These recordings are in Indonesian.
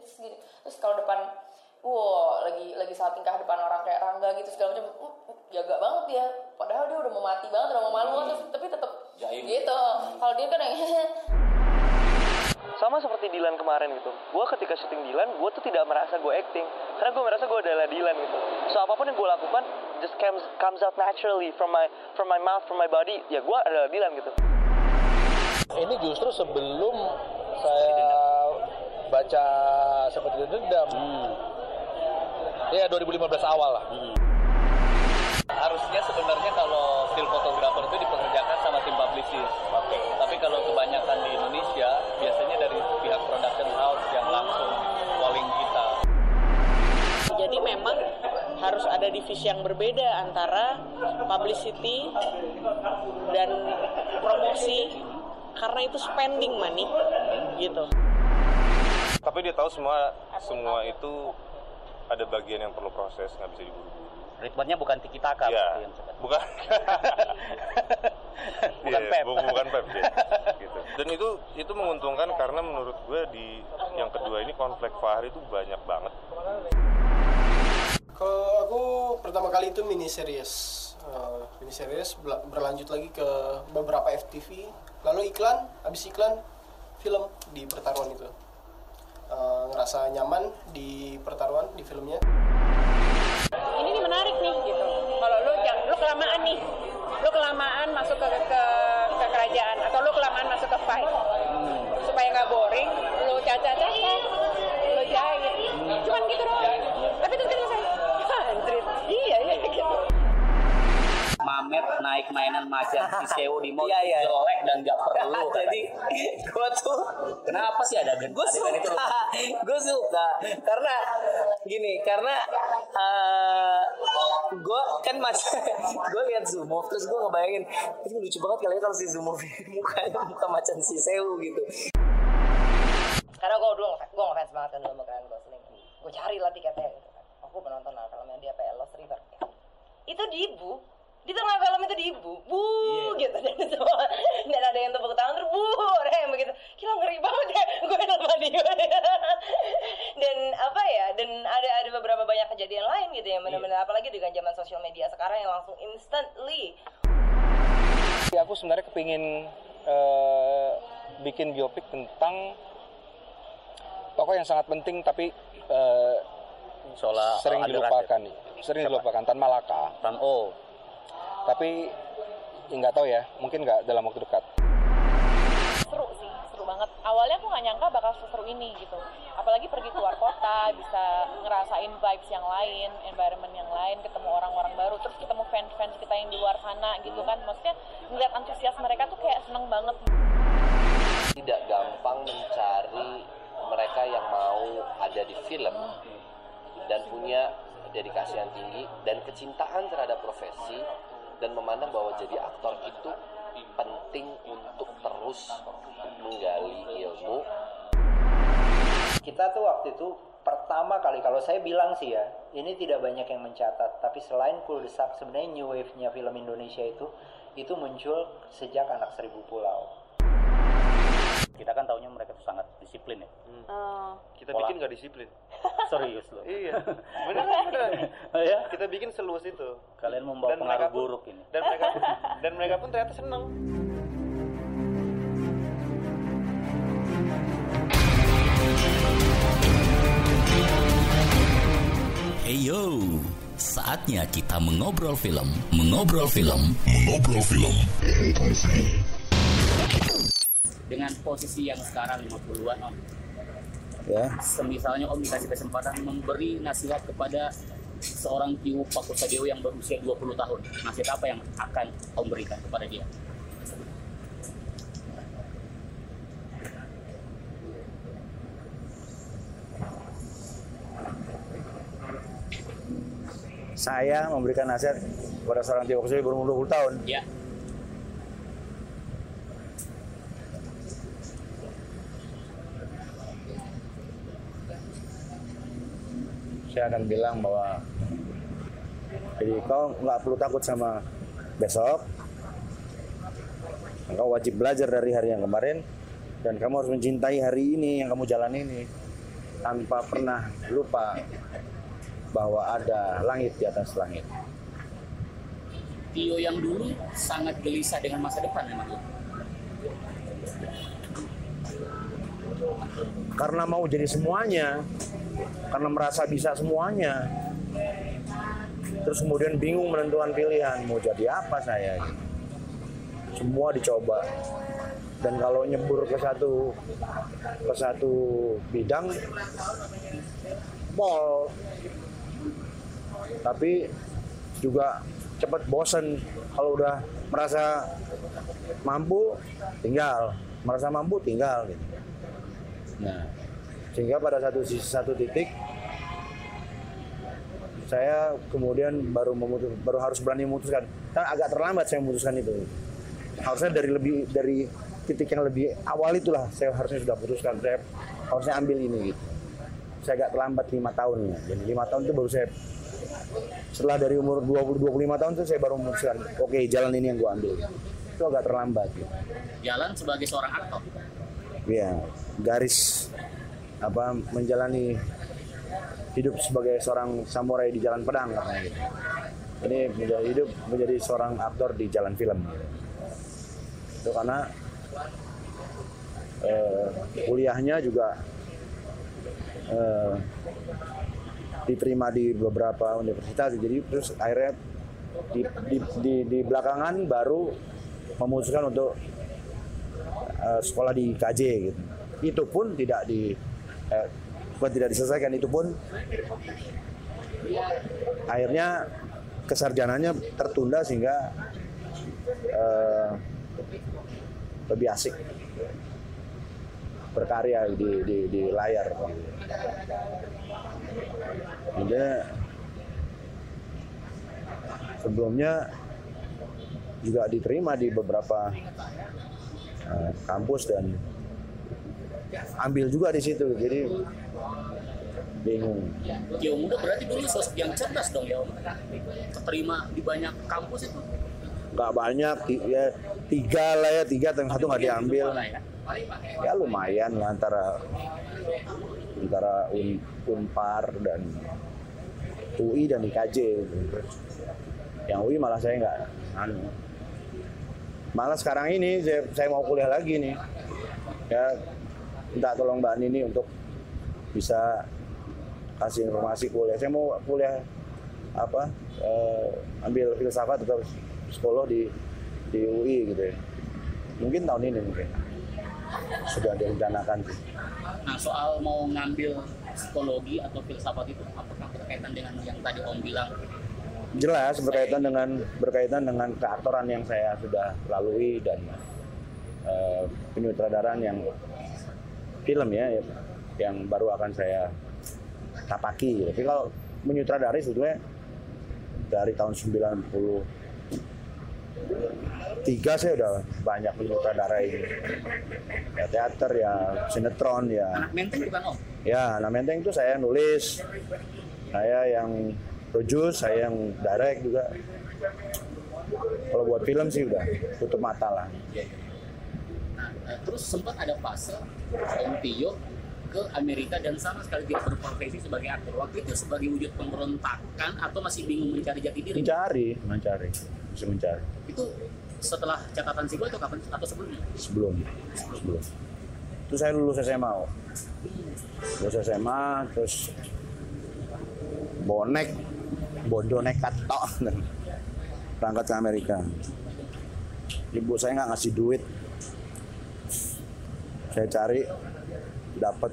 sini sini terus kalau depan wow lagi lagi saat tingkah depan orang kayak Rangga gitu segala macam uh, jaga banget dia. Padahal dia udah mau mati banget udah mau malu banget terus- tapi tetap Jaim. gitu. Kalau dia kan yang sama seperti Dilan kemarin gitu. Gue ketika syuting Dilan gue tuh tidak merasa gue acting. Karena gue merasa gue adalah Dilan gitu. So apa pun yang gue lakukan just comes comes out naturally from my from my mouth from my body. Ya gue adalah Dilan gitu. Ini justru sebelum saya baca seperti dendam ya 2015 awal lah harusnya sebenarnya kalau still photographer itu dipekerjakan sama tim publicist. Oke. Tapi kalau kebanyakan di Indonesia biasanya dari pihak production house yang langsung calling kita. Jadi memang harus ada divisi yang berbeda antara publicity dan promosi karena itu spending money gitu. Tapi dia tahu semua semua itu ada bagian yang perlu proses nggak bisa diburu-buru Ritmennya bukan tiki taka ya bukan Bukan Iya, pep. bu- bukan pep ya. gitu. dan itu itu menguntungkan karena menurut gue di yang kedua ini konflik Fahri itu banyak banget Kalau aku pertama kali itu mini series, Eh, mini series berlanjut lagi ke beberapa FTV, lalu iklan, habis iklan film di pertaruhan itu. Eh, ngerasa nyaman di pertaruhan di filmnya. Ini nih menarik nih gitu. Kalau lu jangan lu kelamaan nih. Lu kelamaan masuk ke ke, ke kerajaan atau lu kelamaan masuk ke fight. Supaya nggak boring, lu caca-caca, lu jahit. Cuman gitu doang. Tapi itu selesai. Anjrit. Iya, iya gitu. Mamet naik mainan macan si Sewu di mall jelek dan gak perlu. Jadi gue tuh kenapa sih ada adegan gue adegan itu? suka. Gue suka. Karena gini karena uh, gue kan mas gue lihat Zumov terus gue ngebayangin itu lucu banget kali ya kalau si Zumov mukanya muka macan si Sewu gitu. Karena gue dulu ngefans gue ngefans banget kan sama Ryan Gosling gue cari lah tiketnya gitu kan. Aku penonton lah filmnya dia apa ya Lost River. Itu di ibu di tengah film itu di ibu bu gitu. Dan semua dan ada yang tepuk tangan terus bu ada yang begitu. Gila ngeri banget ya gue sama dia. Dan apa ya dan ada ada beberapa banyak kejadian lain gitu ya benar-benar apalagi dengan zaman sosial media sekarang yang langsung instantly. Ya, aku sebenarnya kepingin eh, bikin biopik tentang tokoh yang sangat penting tapi eh, Soal sering dilupakan nih. Sering dilupakan Tan Malaka. Tan O tapi nggak tahu ya. Mungkin nggak dalam waktu dekat. Seru sih seru banget. Awalnya aku nggak nyangka bakal seseru ini gitu. Apalagi pergi keluar kota bisa ngerasain vibes yang lain environment yang lain ketemu orang-orang baru terus ketemu fans-fans kita yang di luar sana gitu kan. Maksudnya ngeliat antusias mereka tuh kayak seneng banget. Tidak gampang mencari mereka yang mau ada di film dan punya dedikasi yang tinggi dan kecintaan terhadap profesi dan memandang bahwa jadi aktor itu penting untuk terus menggali ilmu. Kita tuh waktu itu pertama kali kalau saya bilang sih ya ini tidak banyak yang mencatat tapi selain Cool Desak sebenarnya new wave-nya film Indonesia itu itu muncul sejak Anak Seribu Pulau kita kan taunya mereka tuh sangat disiplin ya. kita Pola- bikin nggak disiplin Serius loh. iya beneran beneran ya? kita bikin seluas itu Kalian membawa Dan pengaruh mereka pun- buruk ini. dan mereka dan mereka pun ternyata seneng Hey yo, saatnya kita mengobrol film, mengobrol film, mengobrol film. Dengan posisi yang sekarang 50-an om. Ya. Semisalnya om dikasih kesempatan memberi nasihat kepada seorang Tio Pakusadewo yang berusia 20 tahun. Nasihat apa yang akan om berikan kepada dia? Saya memberikan nasihat kepada seorang Tio Kusuli berumur 20 tahun. Ya saya akan bilang bahwa Jadi kau nggak perlu takut sama besok. Kau wajib belajar dari hari yang kemarin dan kamu harus mencintai hari ini yang kamu jalan ini tanpa pernah lupa bahwa ada langit di atas langit. Tio yang dulu sangat gelisah dengan masa depan memang. Karena mau jadi semuanya, karena merasa bisa semuanya. Terus kemudian bingung menentukan pilihan mau jadi apa saya. Semua dicoba. Dan kalau nyebur ke satu ke satu bidang pol tapi juga cepat bosen kalau udah merasa mampu tinggal merasa mampu tinggal gitu. Nah, sehingga pada satu satu titik saya kemudian baru memutus, baru harus berani memutuskan. Kan agak terlambat saya memutuskan itu. Harusnya dari lebih dari titik yang lebih awal itulah saya harusnya sudah putuskan. Saya harusnya ambil ini gitu. Saya agak terlambat lima tahun ya. Dan lima tahun itu baru saya setelah dari umur 20 25 tahun itu saya baru memutuskan oke jalan ini yang gua ambil. Itu agak terlambat gitu. Jalan sebagai seorang aktor. Iya, garis apa menjalani hidup sebagai seorang samurai di jalan pedang katanya gitu. Ini menjadi hidup menjadi seorang aktor di jalan film. Gitu. Itu karena eh, kuliahnya juga eh, diterima di beberapa universitas jadi terus akhirnya di, di, di, di belakangan baru memutuskan untuk eh, sekolah di KJ gitu. Itu pun tidak di eh, tidak diselesaikan itu pun akhirnya kesarjananya tertunda sehingga eh, lebih asik berkarya di, di, di layar. Jadi sebelumnya juga diterima di beberapa eh, kampus dan ambil juga di situ. Jadi bingung. Tio muda berarti dulu sosok yang cerdas dong ya Om. Keterima di banyak kampus itu. Nggak banyak, ya tiga lah ya tiga, yang satu nggak diambil. Ya lumayan lah antara antara Un, Unpar dan UI dan IKJ. Yang UI malah saya nggak anu. Malah sekarang ini saya, saya mau kuliah lagi nih. Ya minta tolong Mbak Nini untuk bisa kasih informasi kuliah. Saya mau kuliah apa eh, ambil filsafat atau psikolog di di UI gitu ya. Mungkin tahun ini mungkin sudah direncanakan sih. Nah soal mau ngambil psikologi atau filsafat itu apakah berkaitan dengan yang tadi Om bilang Jelas berkaitan dengan berkaitan dengan keaktoran yang saya sudah lalui dan eh, penyutradaraan yang film ya yang baru akan saya tapaki. Tapi kalau menyutradari sebetulnya dari tahun 90 tiga saya udah banyak menyutradarai. Ya teater ya sinetron ya. Anak menteng bukan Om? ya anak menteng itu saya nulis saya yang produce saya yang direct juga. Kalau buat film sih udah tutup mata lah Nah, terus sempat ada fase Om Tio ke Amerika dan sama sekali tidak berprofesi sebagai aktor. Waktu itu sebagai wujud pemberontakan atau masih bingung mencari jati diri? mencari mencari bisa mencari Itu setelah catatan Sibo atau kapan atau sebelumnya? sebelum sebelum itu saya lulus SMA oh. lulus SMA terus bonek bodoh nekat tok berangkat ke Amerika ibu saya nggak ngasih duit saya cari dapat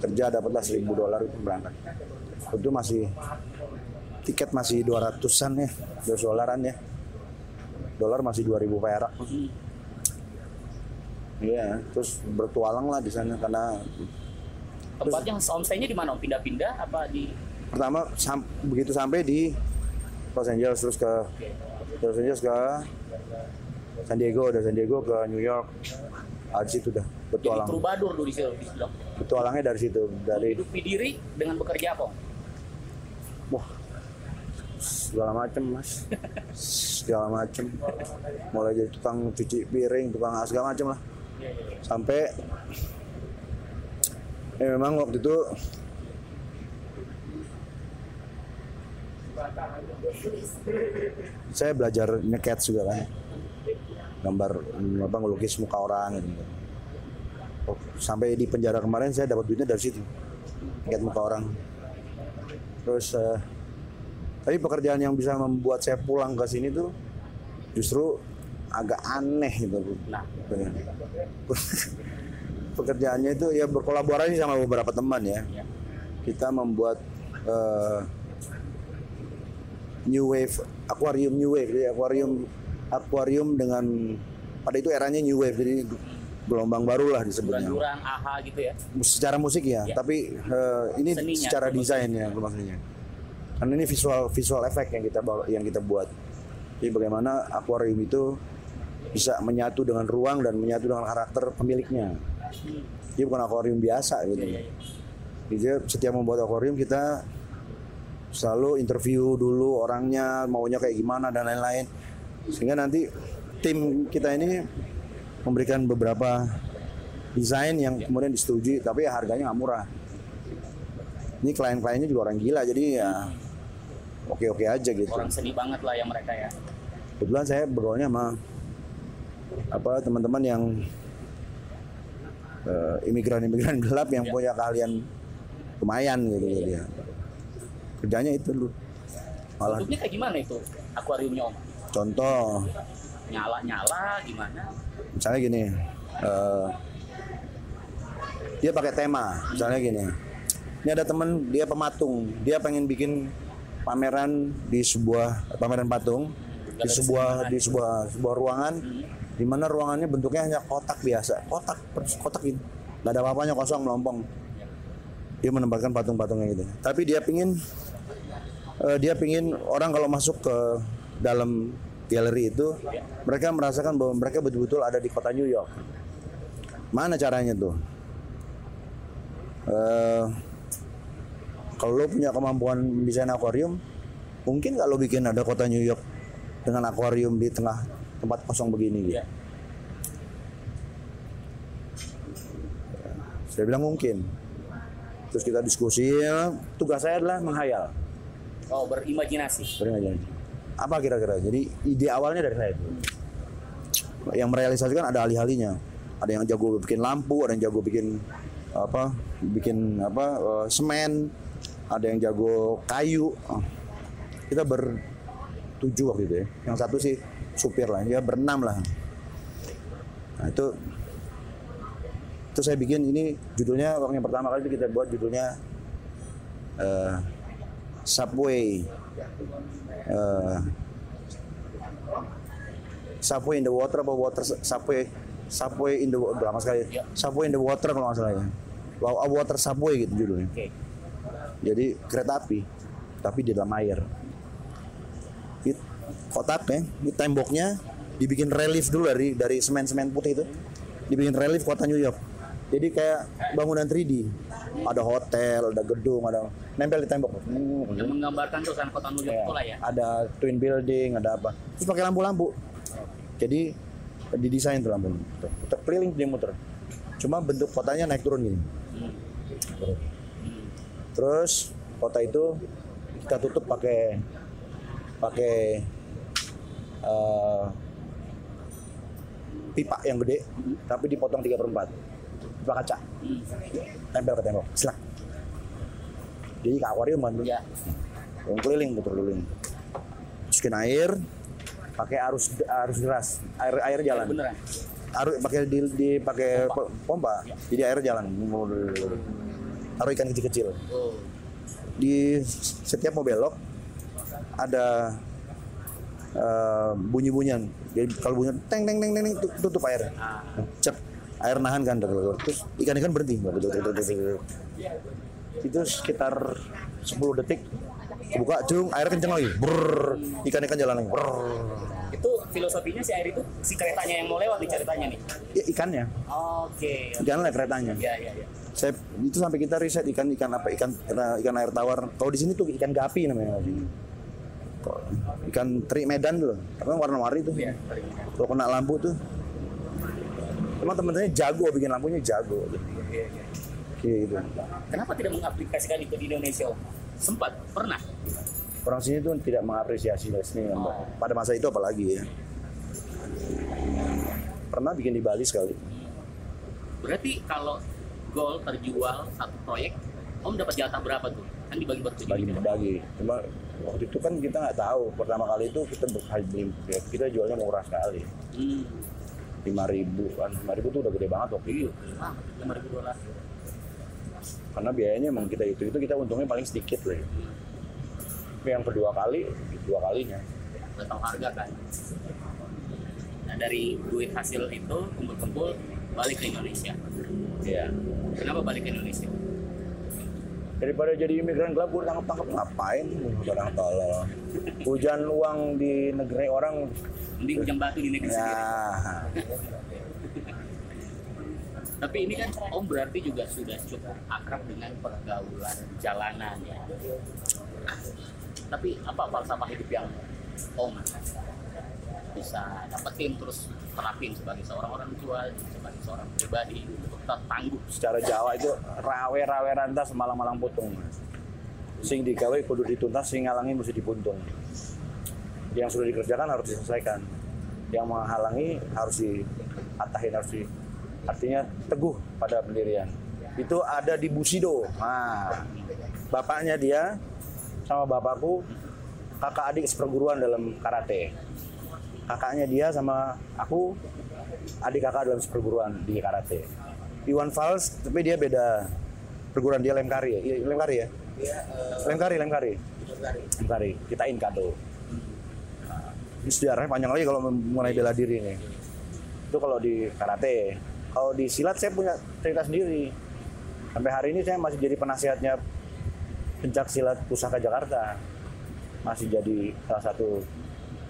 kerja dapatlah seribu dolar itu berangkat itu masih tiket masih 200-an ya 200 dolaran ya dolar masih 2000 perak Iya, terus bertualang lah di sana karena Tempatnya homestay-nya di mana? Pindah-pindah apa di pertama sam- begitu sampai di Los Angeles terus ke Los Angeles ke San Diego, dari San Diego ke New York. Di situ dah jadi bertualang. troubadour dulu di situ. Bertualangnya dari situ, dari Hidup di diri dengan bekerja apa? Om? segala macem mas segala macem mulai jadi tukang cuci piring tukang segala macem lah sampai ya memang waktu itu saya belajar nyeket juga kan gambar apa ngelukis muka orang gitu. Oh, sampai di penjara kemarin saya dapat duitnya dari situ. Nyeket muka orang. Terus eh, tapi pekerjaan yang bisa membuat saya pulang ke sini tuh justru agak aneh gitu. Nah pekerjaannya itu ya berkolaborasi sama beberapa teman ya. Kita membuat eh, new wave aquarium new wave jadi aquarium aquarium dengan pada itu eranya new wave jadi gelombang baru lah disebutnya. Duran-duran, aha gitu ya. secara musik ya, Ya. tapi eh, ini Seninya, secara desain ya maksudnya karena ini visual visual effect yang kita bawa- yang kita buat. Jadi bagaimana akuarium itu bisa menyatu dengan ruang dan menyatu dengan karakter pemiliknya. Jadi bukan akuarium biasa gitu. Jadi setiap membuat akuarium kita selalu interview dulu orangnya maunya kayak gimana dan lain-lain sehingga nanti tim kita ini memberikan beberapa desain yang kemudian disetujui tapi ya harganya nggak murah. Ini klien-kliennya juga orang gila jadi ya oke-oke aja gitu. Orang seni banget lah ya mereka ya. kebetulan saya bergaulnya sama apa teman-teman yang eh, imigran-imigran gelap yang punya keahlian lumayan gitu jadi ya. kerjanya itu dulu. Malah Bentuknya kayak gimana itu? Akuariumnya om? Contoh. Nyala-nyala gimana? misalnya gini eh, dia pakai tema. Misalnya gini ini ada temen dia pematung. Dia pengen bikin pameran di sebuah pameran patung di sebuah di sebuah sebuah ruangan di mana ruangannya bentuknya hanya kotak biasa. Kotak kotak ini nggak ada apa-apanya kosong melompong. Dia menempatkan patung-patungnya gitu. Tapi dia pingin eh, dia pingin orang kalau masuk ke dalam galeri itu mereka merasakan bahwa mereka betul-betul ada di kota New York. Mana caranya tuh? Eh, kalau lo punya kemampuan mendesain akuarium mungkin lo bikin ada kota New York dengan akuarium di tengah tempat kosong begini gitu? Saya bilang mungkin. Terus kita diskusi tugas saya adalah menghayal. Oh berimajinasi. Aja. Apa kira-kira? Jadi ide awalnya dari saya itu. Yang merealisasikan ada ahli-ahlinya. Ada yang jago bikin lampu, ada yang jago bikin apa? Bikin apa? eh, semen, ada yang jago kayu. Kita bertujuh waktu itu ya. Yang satu sih supir lah, ya berenam lah. Nah itu itu saya bikin ini judulnya waktu yang pertama kali itu kita buat judulnya eh, Subway eh, Subway in the water apa water Subway Subway in the water berapa sekali. Subway in the water kalau nggak salah ya. Wa- water Subway gitu judulnya. Jadi kereta api tapi di dalam air. Di kotak ya di temboknya dibikin relief dulu dari dari semen-semen putih itu. Dibikin relief kota New York. Jadi kayak bangunan 3D ada hotel ada gedung ada nempel di tembok. Yang menggambarkan suasana kota New York Iya. itu lah ya. ada twin building ada apa. Terus pakai lampu-lampu. Jadi didesain tuh lampu Tuh, puter keliling dia muter. Cuma bentuk kotanya naik turun gini. Terus kota itu kita tutup pakai pakai eh, pipa yang gede tapi dipotong 3 per 4 pipa kaca. Tempel ke tembok. Selak jadi ke akuarium kan tuh Yang keliling putar keliling masukin air pakai arus arus deras. Air air jalan. Beneran? arus pakai di, di pakai po- pompa. Jadi air jalan. Taruh ikan kecil-kecil Oh. di setiap mau belok ada eh, bunyi-bunyian. Jadi kalau bunyi teng teng teng teng teng, tu- tutup air. Cep air nahan kan terus ikan-ikan berhenti. Itu sekitar 10 detik. Buka cung air kenceng lagi. Brrr, ikan-ikan jalan lagi. Brrr. Itu filosofinya si air itu si keretanya yang mau lewat nih ceritanya nih. ya ikannya. Oke. ikan lah keretanya. Ya ya ya. saya itu sampai kita riset ikan ikan apa ikan ikan air tawar. Kalau di sini tuh ikan gapi namanya. Ikan teri Medan tuh, kan warna-warni tuh. Iya, Kalau kena lampu tuh, emang temen-temennya jago bikin lampunya jago. Gitu. Kenapa tidak mengaplikasikan itu di Indonesia? Om? Sempat, pernah. Orang sini tuh tidak mengapresiasi seni Oh. pada masa itu apalagi ya. Pernah bikin di Bali sekali. Berarti kalau goal terjual satu proyek, Om dapat jatah berapa tuh? Kan dibagi bertujuh. bagi-bagi. Cuma waktu itu kan kita nggak tahu. Pertama kali itu kita beli kita jualnya murah sekali. Hmm. Lima ribu kan, lima ribu tuh udah gede banget waktu itu. Ah, 5.000 dolar. Karena biayanya emang kita itu itu kita untungnya paling sedikit lah. Tapi yang kedua kali, dua kalinya. Udah tahu harga kan. Nah dari duit hasil itu kumpul-kumpul balik ke Indonesia. Iya. Kenapa balik ke Indonesia? Daripada jadi imigran gelap, gue tangkap-tangkap ngapain? Orang tolol. Hujan uang di negeri orang. Mending hujan batu di negeri ya. Tapi ini kan Om berarti juga sudah cukup akrab dengan pergaulan jalanan ya. Tapi apa falsafah hidup yang Om bisa dapetin terus terapin sebagai seorang orang tua, sebagai seorang pribadi untuk tetap tangguh. Secara Jawa itu rawe-rawe rantas malang-malang putung. Sing digawe kudu dituntas, sing ngalangi mesti dipuntung. Yang sudah dikerjakan harus diselesaikan. Yang menghalangi harus diatahin, harus di artinya teguh pada pendirian. Itu ada di Busido. Nah, bapaknya dia sama bapakku kakak adik seperguruan dalam karate. Kakaknya dia sama aku adik kakak dalam seperguruan di karate. Iwan Fals tapi dia beda perguruan dia Lemkari ya. Iya, Lemkari ya? Lemkari, Lemkari. Lemkari. Kita Inkado. Ini sejarahnya panjang lagi kalau mengenai bela diri nih. Itu kalau di karate. Kalau di silat saya punya cerita sendiri. Sampai hari ini saya masih jadi penasihatnya pencak silat pusaka Jakarta. Masih jadi salah satu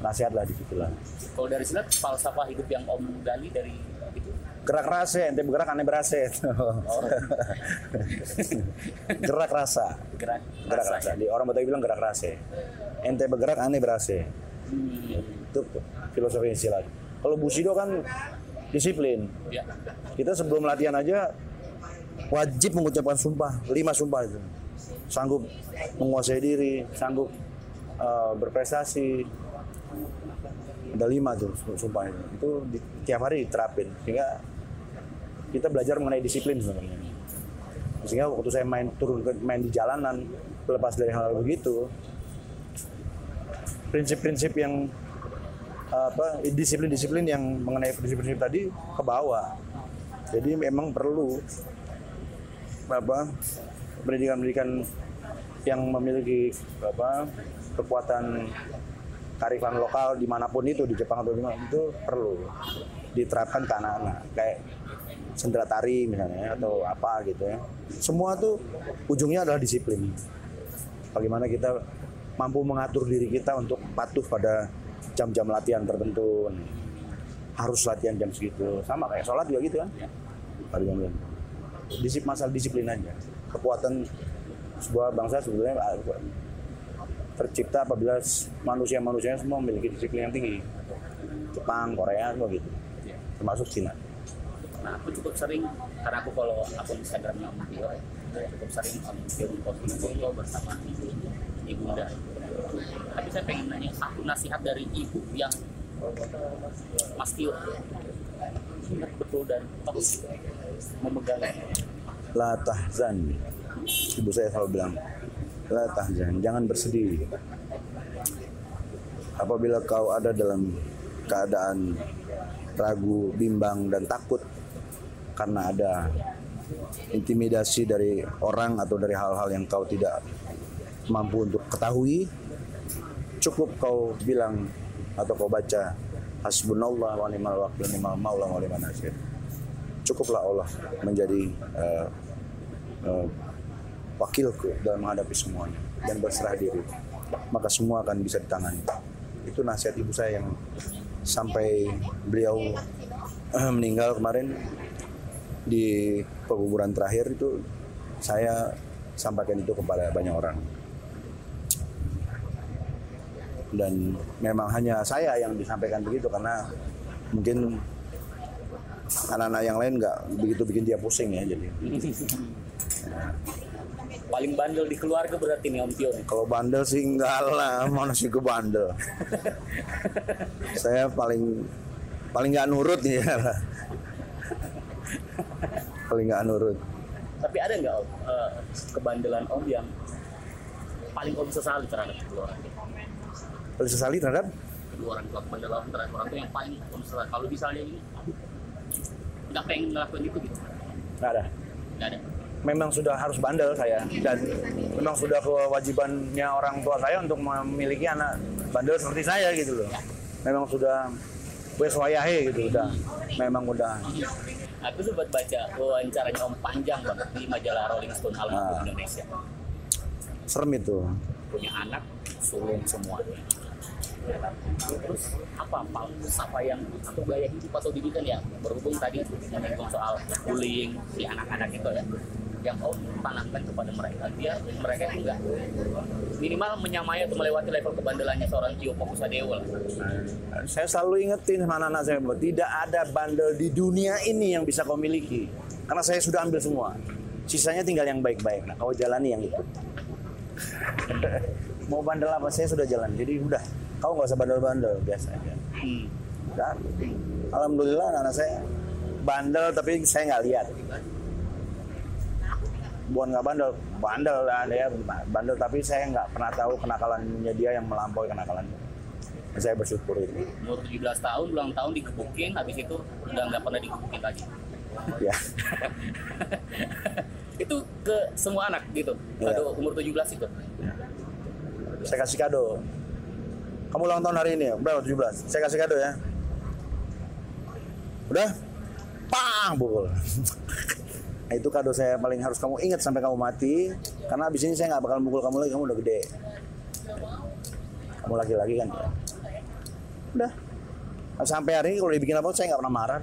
nasihat lah di situ lah. Kalau dari silat falsafah hidup yang Om gali dari itu Gerak rasa, ente bergerak aneh berasa. gerak rasa. gerak Gerak rasa. Di orang Betawi bilang gerak rasa. Ente bergerak aneh berasa. Hmm. Itu filosofi silat. Kalau Bushido kan disiplin. Ya. Kita sebelum latihan aja wajib mengucapkan sumpah, lima sumpah itu. Sanggup menguasai diri, sanggup uh, berprestasi. Ada lima tuh sumpah itu. Itu di, tiap hari diterapin. Sehingga kita belajar mengenai disiplin sebenarnya. Sehingga waktu saya main turun main di jalanan, lepas dari hal, -hal begitu, prinsip-prinsip yang apa disiplin-disiplin yang mengenai prinsip-prinsip tadi ke bawah. Jadi memang perlu apa pendidikan-pendidikan yang memiliki apa kekuatan karifan lokal di mana pun itu di Jepang atau di mana itu perlu diterapkan ke anak-anak. Kayak sendera tari misalnya atau apa gitu ya. Semua tuh ujungnya adalah disiplin. Bagaimana kita mampu mengatur diri kita untuk patuh pada jam-jam latihan tertentu. Harus latihan jam segitu. Sama kayak sholat juga gitu kan. Jam jam disip masalah disiplin aja. Kekuatan sebuah bangsa sebetulnya tercipta apabila manusia-manusia semua memiliki disiplin yang tinggi. Jepang, Korea, semua gitu. Termasuk Cina. Nah, aku cukup sering karena aku follow akun Instagramnya Om Tio, aku cukup sering Om Tio posting foto bersama ibu, ibunda. Tapi saya pengen nanya satu nasihat dari ibu yang Mas Tio ingat betul dan oh, memegang. La tahzan. Ibu saya selalu bilang La tahzan, jangan bersedih Apabila kau ada dalam keadaan ragu, bimbang, dan takut karena ada intimidasi dari orang atau dari hal-hal yang kau tidak mampu untuk ketahui, cukup kau bilang atau kau baca Hasbunallah wa ni'mal wakil ni'mal maula wa ni'mal nasir. Cukuplah Allah menjadi uh, uh, wakilku dalam menghadapi semuanya dan berserah diri. Maka semua akan bisa ditangani. Itu nasihat ibu saya yang sampai beliau uh, meninggal kemarin di penguburan terakhir itu saya sampaikan itu kepada banyak orang. dan memang hanya saya yang disampaikan begitu karena mungkin anak-anak yang lain nggak begitu bikin dia pusing ya jadi Paling bandel di keluarga berarti nih Om Tio nih. kalau bandel sih enggak lah mana sih ke bandel saya paling paling nggak nurut nih ya paling nggak nurut Tapi ada nggak Om, eh, kebandelan Om yang paling Om sesali terhadap kedua orang paling sesali terhadap Kedua orang tua, kebandelan Om terhadap orang tua yang paling Om sesali. Kalau misalnya ini, nggak pengen ngelakuin itu gitu. nggak ada Nggak ada. Memang sudah harus bandel saya dan memang sudah kewajibannya orang tua saya untuk memiliki anak bandel seperti saya gitu loh memang sudah wes wayahe gitu udah memang udah Aku sempat baca wawancaranya Om panjang banget di majalah Rolling Stone album Ah. Indonesia. serem itu Punya anak, sulung semuanya. Terus apa apa yang atau gaya hidup atau didikan ya berhubung tadi menyinggung soal bullying si anak-anak itu ya yang Om tanamkan kepada mereka. Biar mereka itu enggak minimal menyamai atau melewati level kebandelannya seorang Tio Fokusadewo lah. saya selalu ingetin sama anak-anak saya bahwa tidak ada bandel di dunia ini yang bisa kau miliki. Karena saya sudah ambil semua. Sisanya tinggal yang baik-baik. Nah kau jalani yang itu. Mau bandel apa saya sudah jalan jadi udah kau nggak usah bandel-bandel biasa aja. Dan, alhamdulillah anak saya bandel tapi saya nggak lihat bukan nggak bandel bandel lah dia bandel. Tapi saya nggak pernah tahu kenakalannya dia yang melampaui kenakalannya saya bersyukur itu. Umur 17 tahun, ulang tahun digebukin, habis itu udah nggak pernah digebukin lagi. ya. Itu ke semua anak gitu, Iya. kado umur 17 itu. saya kasih kado. Kamu ulang tahun hari ini ya berapa 17 saya kasih kado ya. Udah? Pang pukul itu kado saya paling harus kamu ingat sampai kamu mati karena abis ini saya nggak bakal mukul kamu lagi kamu udah gede kamu laki-laki kan udah sampai hari ini kalau dibikin apa saya nggak pernah marah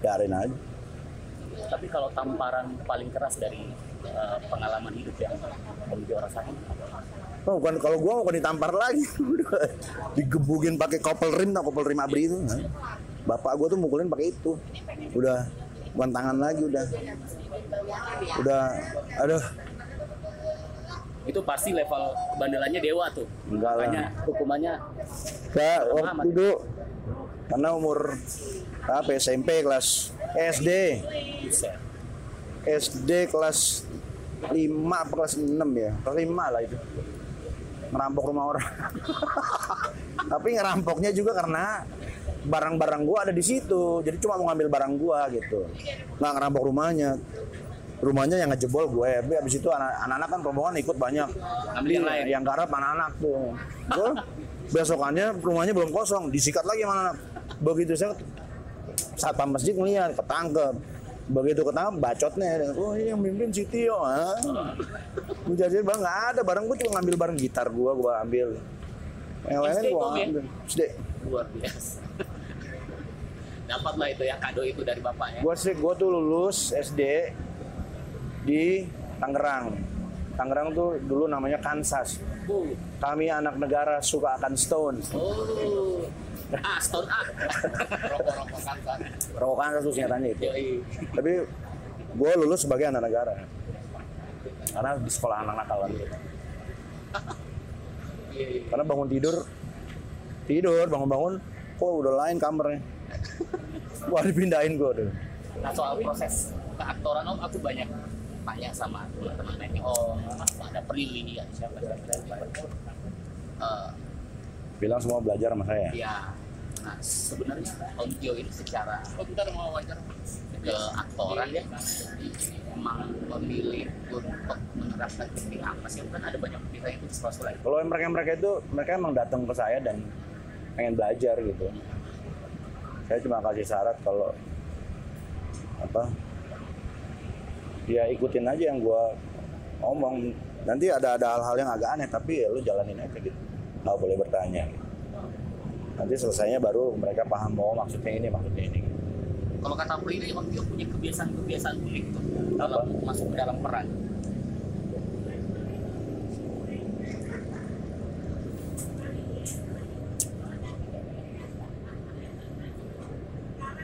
biarin aja Tapi kalau tamparan paling keras dari eh, pengalaman hidup yang Om Tio rasain, Oh, bukan kalau gua bukan ditampar lagi. Digebukin pakai kopel rim, tau kopel rim abri itu. Bapak gua tuh mukulin pakai itu. Udah bukan tangan lagi udah. Udah aduh, itu pasti level bandelannya dewa tuh. Enggak lah. Makanya hukumannya Enggak, waktu itu karena umur apa ya, SMP kelas SD. SD kelas 5 apa kelas 6 ya? Kelas 5 lah itu. Ngerampok rumah orang. Tapi ngerampoknya juga karena barang-barang gua ada di situ. Jadi cuma mau ngambil barang gua gitu. Nggak ngerampok rumahnya. Rumahnya yang ngejebol gue, tapi abis itu anak- anak-anak kan rombongan ikut banyak. Ambil yang lain. Yang garap anak-anak tuh. Gua besokannya rumahnya belum kosong, disikat lagi sama anak. Begitu saya satpam masjid ngeliat ketangkep begitu ketangkep bacotnya oh ini yang mimpin si Tio ah. Gua jadi bang nggak ada barang gue cuma ngambil barang gitar gua gua ambil yang lainnya SD gua Om, ya? Luar biasa. Dapatlah itu ya kado itu dari bapaknya. gua sih gua tuh lulus SD di Tangerang Tangerang tuh dulu namanya Kansas Oh, kami anak negara suka akan stone oh. Ah, stone ah. Rokok-rokok kantor. rokok Kansas tuh singkatannya itu tapi gue lulus sebagai anak negara karena di sekolah anak nakalan karena bangun tidur tidur bangun-bangun kok udah lain kamarnya. Wah dipindahin gue dulu Nah soal proses keaktoran Om, aku banyak tanya sama teman-teman lainnya. Oh, ada Prilly, ada siapa siapa. Eh, bilang semua belajar sama saya. ya, nah sebenarnya Om Tio ini secara oh bentar mau wawancara ke aktoran ya. Emang memilih untuk menerapkan teknik apa sih? Kan ada banyak yang itu sesuatu lagi. Kalau mereka mereka itu mereka emang datang ke saya dan pengen belajar gitu. Saya cuma kasih syarat kalau apa ya ikutin aja yang gua ngomong nanti ada ada hal-hal yang agak aneh tapi ya lu jalanin aja gitu. Nggak boleh bertanya. Gitu. nanti selesainya baru mereka paham bahwa maksudnya ini maksudnya ini. Kalau kata Prilly Om Tio punya kebiasaan-kebiasaan unik tuh dalam masuk ke dalam peran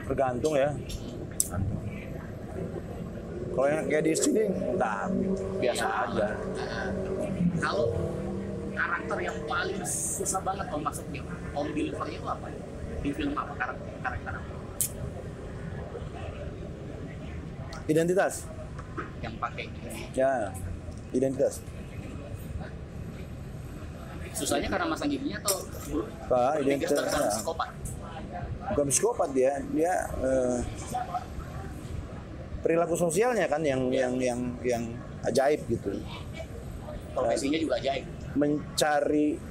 tergantung ya kalau yang kayak di sini enggak biasa aja Kalau karakter yang paling susah banget om masukin, om delivernya itu apa? Di film apa karakter? karakter apa? identitas Yang pakai ya identitas susahnya karena masang giginya atau Pak, identitas ya. psikopat? Bukan psikopat dia dia eh, perilaku sosialnya kan yang yang yang yang ajaib gitu. Profesinya juga ajaib. mencari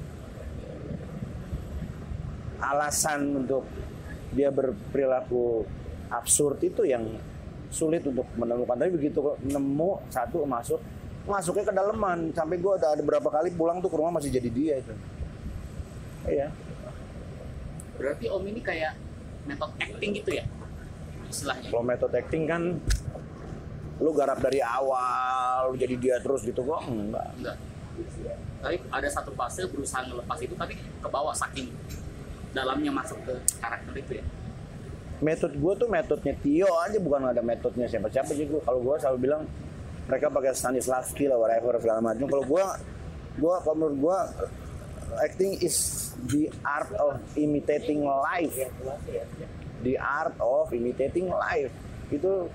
alasan untuk dia berperilaku absurd itu yang sulit untuk menemukan. Tapi begitu nemu satu masuk masuknya ke daleman sampai gue ada beberapa kali pulang tuh ke rumah masih jadi dia itu. Iya. Berarti om ini kayak metode acting gitu ya? Istilahnya. kalau metode acting kan lu garap dari awal lu jadi dia terus gitu kok enggak Enggak. Tapi ada satu fase berusaha ngelepas itu tapi ke bawah saking dalamnya masuk ke karakter itu ya. metode gue tuh metodenya Tio aja bukan ada metodenya siapa-siapa sih gue kalau gue selalu bilang mereka pakai Stanislavski lah whatever segala macam kalau gue gue kalau menurut gue acting is the art of imitating life the art of imitating life itu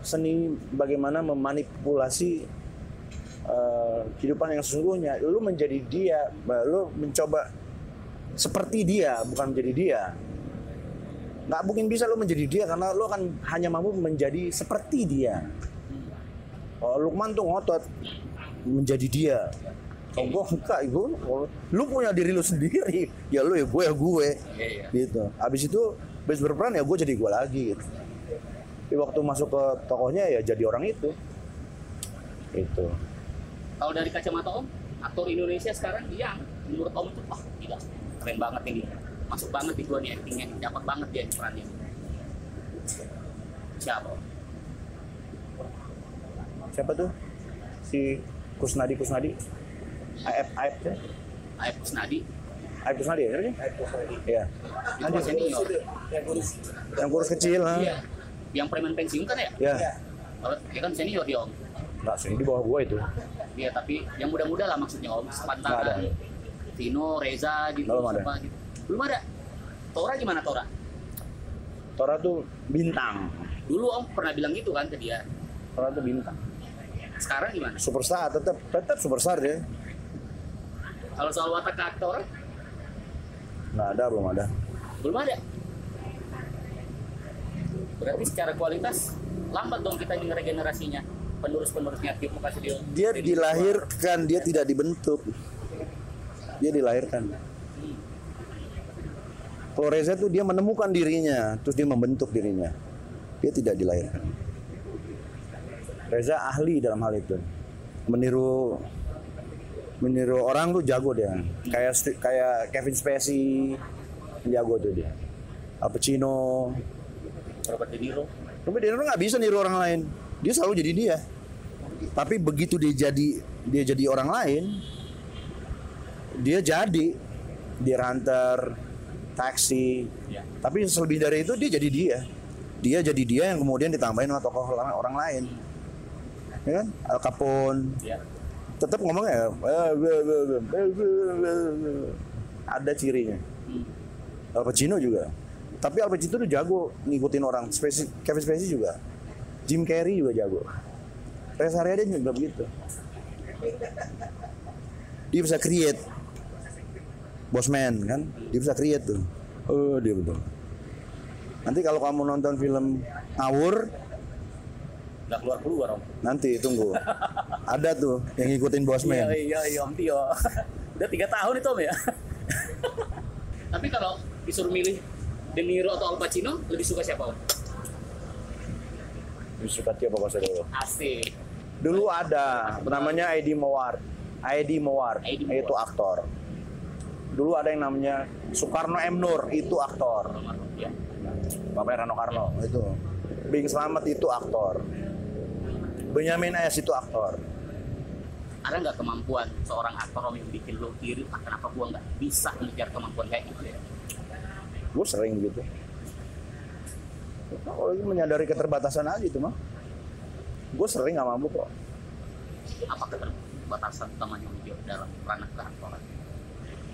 seni bagaimana memanipulasi eh, kehidupan yang sesungguhnya lu menjadi dia lu mencoba seperti dia bukan menjadi dia nggak mungkin bisa lo menjadi dia karena lo akan hanya mampu menjadi seperti dia. Oh, Lukman tuh ngotot menjadi dia. Gue enggak, gue, lu punya diri lu sendiri. Ya lu ya gue ya gue. Iya, Gitu. Abis itu, habis berperan ya gue jadi gue lagi. Gitu. Tapi waktu masuk ke tokohnya ya jadi orang itu. Itu. Kalau dari kacamata om, aktor Indonesia sekarang yang menurut om itu wah gila keren banget ini. Masuk banget di gua nih actingnya, dapat banget dia perannya. Siapa? Siapa tuh? Si Kusnadi Kusnadi. Aep Aep ya? Aep Kusnadi. Aep Kusnadi ya? Iya. Iya. Itu senior. Yang kurus kecil, ha? Iya. Yang preman pensiun kan ya? Ya. Kalau dia kan senior dia om. Enggak sih, di bawah gua itu. Dia tapi yang muda-muda lah maksudnya om. Sepantaran. Vino, Reza gitu. Belum ada. siapa gitu. Belum ada. Tora gimana Tora? Tora tuh bintang. Dulu om pernah bilang gitu kan ke dia. Tora tuh bintang. Sekarang gimana? Superstar tetap tetap superstar dia. Kalau soal watak aktor Nggak ada belum ada. belum ada. Berarti secara kualitas lambat dong kita nih regenerasinya. Penerus-penerusnya Tio Makasih Dia dilahirkan, dia tidak dibentuk. Dia dilahirkan. Kalau Reza tuh dia menemukan dirinya, terus dia membentuk dirinya. Dia tidak dilahirkan. Reza ahli dalam hal itu. Meniru meniru orang tuh jago dia. Kayak kayak Kevin Spacey jago tuh dia. Al Pacino. Robert De Niro. Robert De Niro nggak bisa niru orang lain. Dia selalu jadi dia. Tapi begitu dia jadi dia jadi orang lain, dia jadi dia Hunter, Taxi. Tapi selebih dari itu dia jadi dia. Dia jadi dia yang kemudian ditambahin sama tokoh orang, orang lain. Ya kan? Al Capone. Tetap "Eh, be- be- be." ada cirinya. Al Pacino juga. Tapi Al Pacino tuh jago ngikutin orang. Spacey, Kevin Spacey juga. Jim Carrey juga jago. Rest area dia juga begitu. Dia bisa create. Bosman kan, dia bisa create tuh. Oh dia betul. Nanti kalau kamu nonton film ngawur, Nggak keluar-keluar om. nanti tunggu. Ada tuh yang ngikutin Bosman. Iya, iya, iya om Tio. Udah tiga tahun itu om ya. Tapi kalau disuruh milih De Niro atau Al Pacino, lebih suka siapa om? Lebih suka dia apa dulu? Asik. Dulu ada namanya Eddie Mowar. Eddie Mowar itu aktor. Dulu ada yang namanya Soekarno M Nur itu aktor. Bapaknya Rano Karno itu. Bing Slamet itu aktor. Benyamin S itu aktor. Ada nggak kemampuan seorang aktor om yang bikin lo iri, ah, kenapa gua nggak bisa mengejar kemampuan kayak gitu ya? Gue sering gitu. Kalau itu menyadari keterbatasan aja itu mah. Gue sering nggak mabuk kok. Apa keterbatasan utamanya Om dalam ranah keaktoran?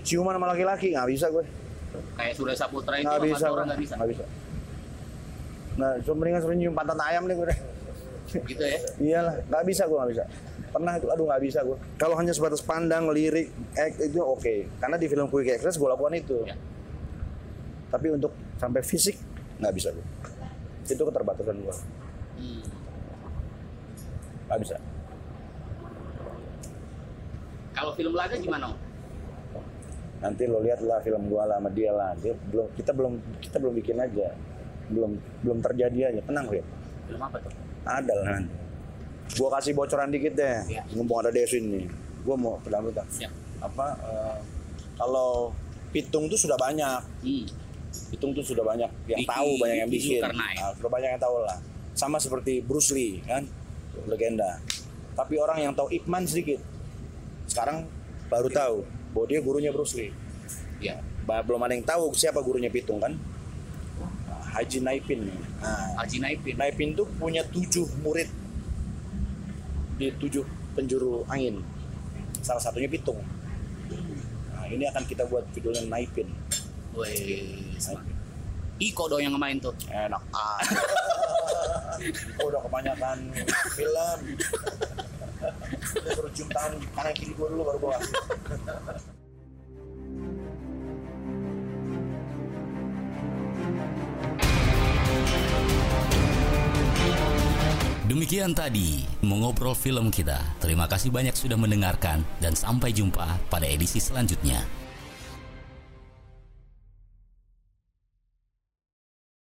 Ciuman sama laki-laki nggak bisa gue. Kayak Surya Saputra itu Nggak bisa, orang nggak bisa. Nggak bisa. Nah, cuma mendingan sering nyium pantat ayam deh gue deh. Gitu ya. Iyalah, nggak bisa gue nggak bisa. Pernah itu, aduh nggak bisa gue. Kalau hanya sebatas pandang, lirik, act itu oke. Karena di film Quick Express gue lakukan itu. Tapi untuk sampai fisik nggak bisa gue. Itu keterbatasan gue. Hmm. Nggak bisa. Kalau film laga gimana? Nanti lo lihat lah film gua lah sama dia lah. Dia belum kita belum kita belum bikin aja. Belum belum terjadi aja. Tenang lihat. Film apa tuh? Ada lah nanti. Gua kasih bocoran dikit deh. Iya. Mumpung ada Desin nih. Gua mau pendapatan. Apa eh, kalau pitung tuh sudah banyak. Pitung tuh sudah banyak yang tahu, banyak yang bikin. Zulkarnain. Nah, sudah banyak yang tahu lah. Sama seperti Bruce Lee kan, legenda. Tapi orang yang tahu Ip Man sedikit. Sekarang baru tahu bahwa dia gurunya Bruce Lee. Ya. Belum ada yang tahu siapa gurunya Pitung kan? Haji Naipin. Nah, Haji Naipin. Naipin tuh punya tujuh murid di tujuh penjuru angin. Salah satunya Pitung. Nah, ini akan kita buat judulnya Naipin. Wih, Iko dong yang ngemain tuh. Enak aja. Iko udah kebanyakan film. Dia suruh cium tangan kanan kiri gua dulu baru gua Demikian tadi mengobrol film kita. Terima kasih banyak sudah mendengarkan dan sampai jumpa pada edisi selanjutnya.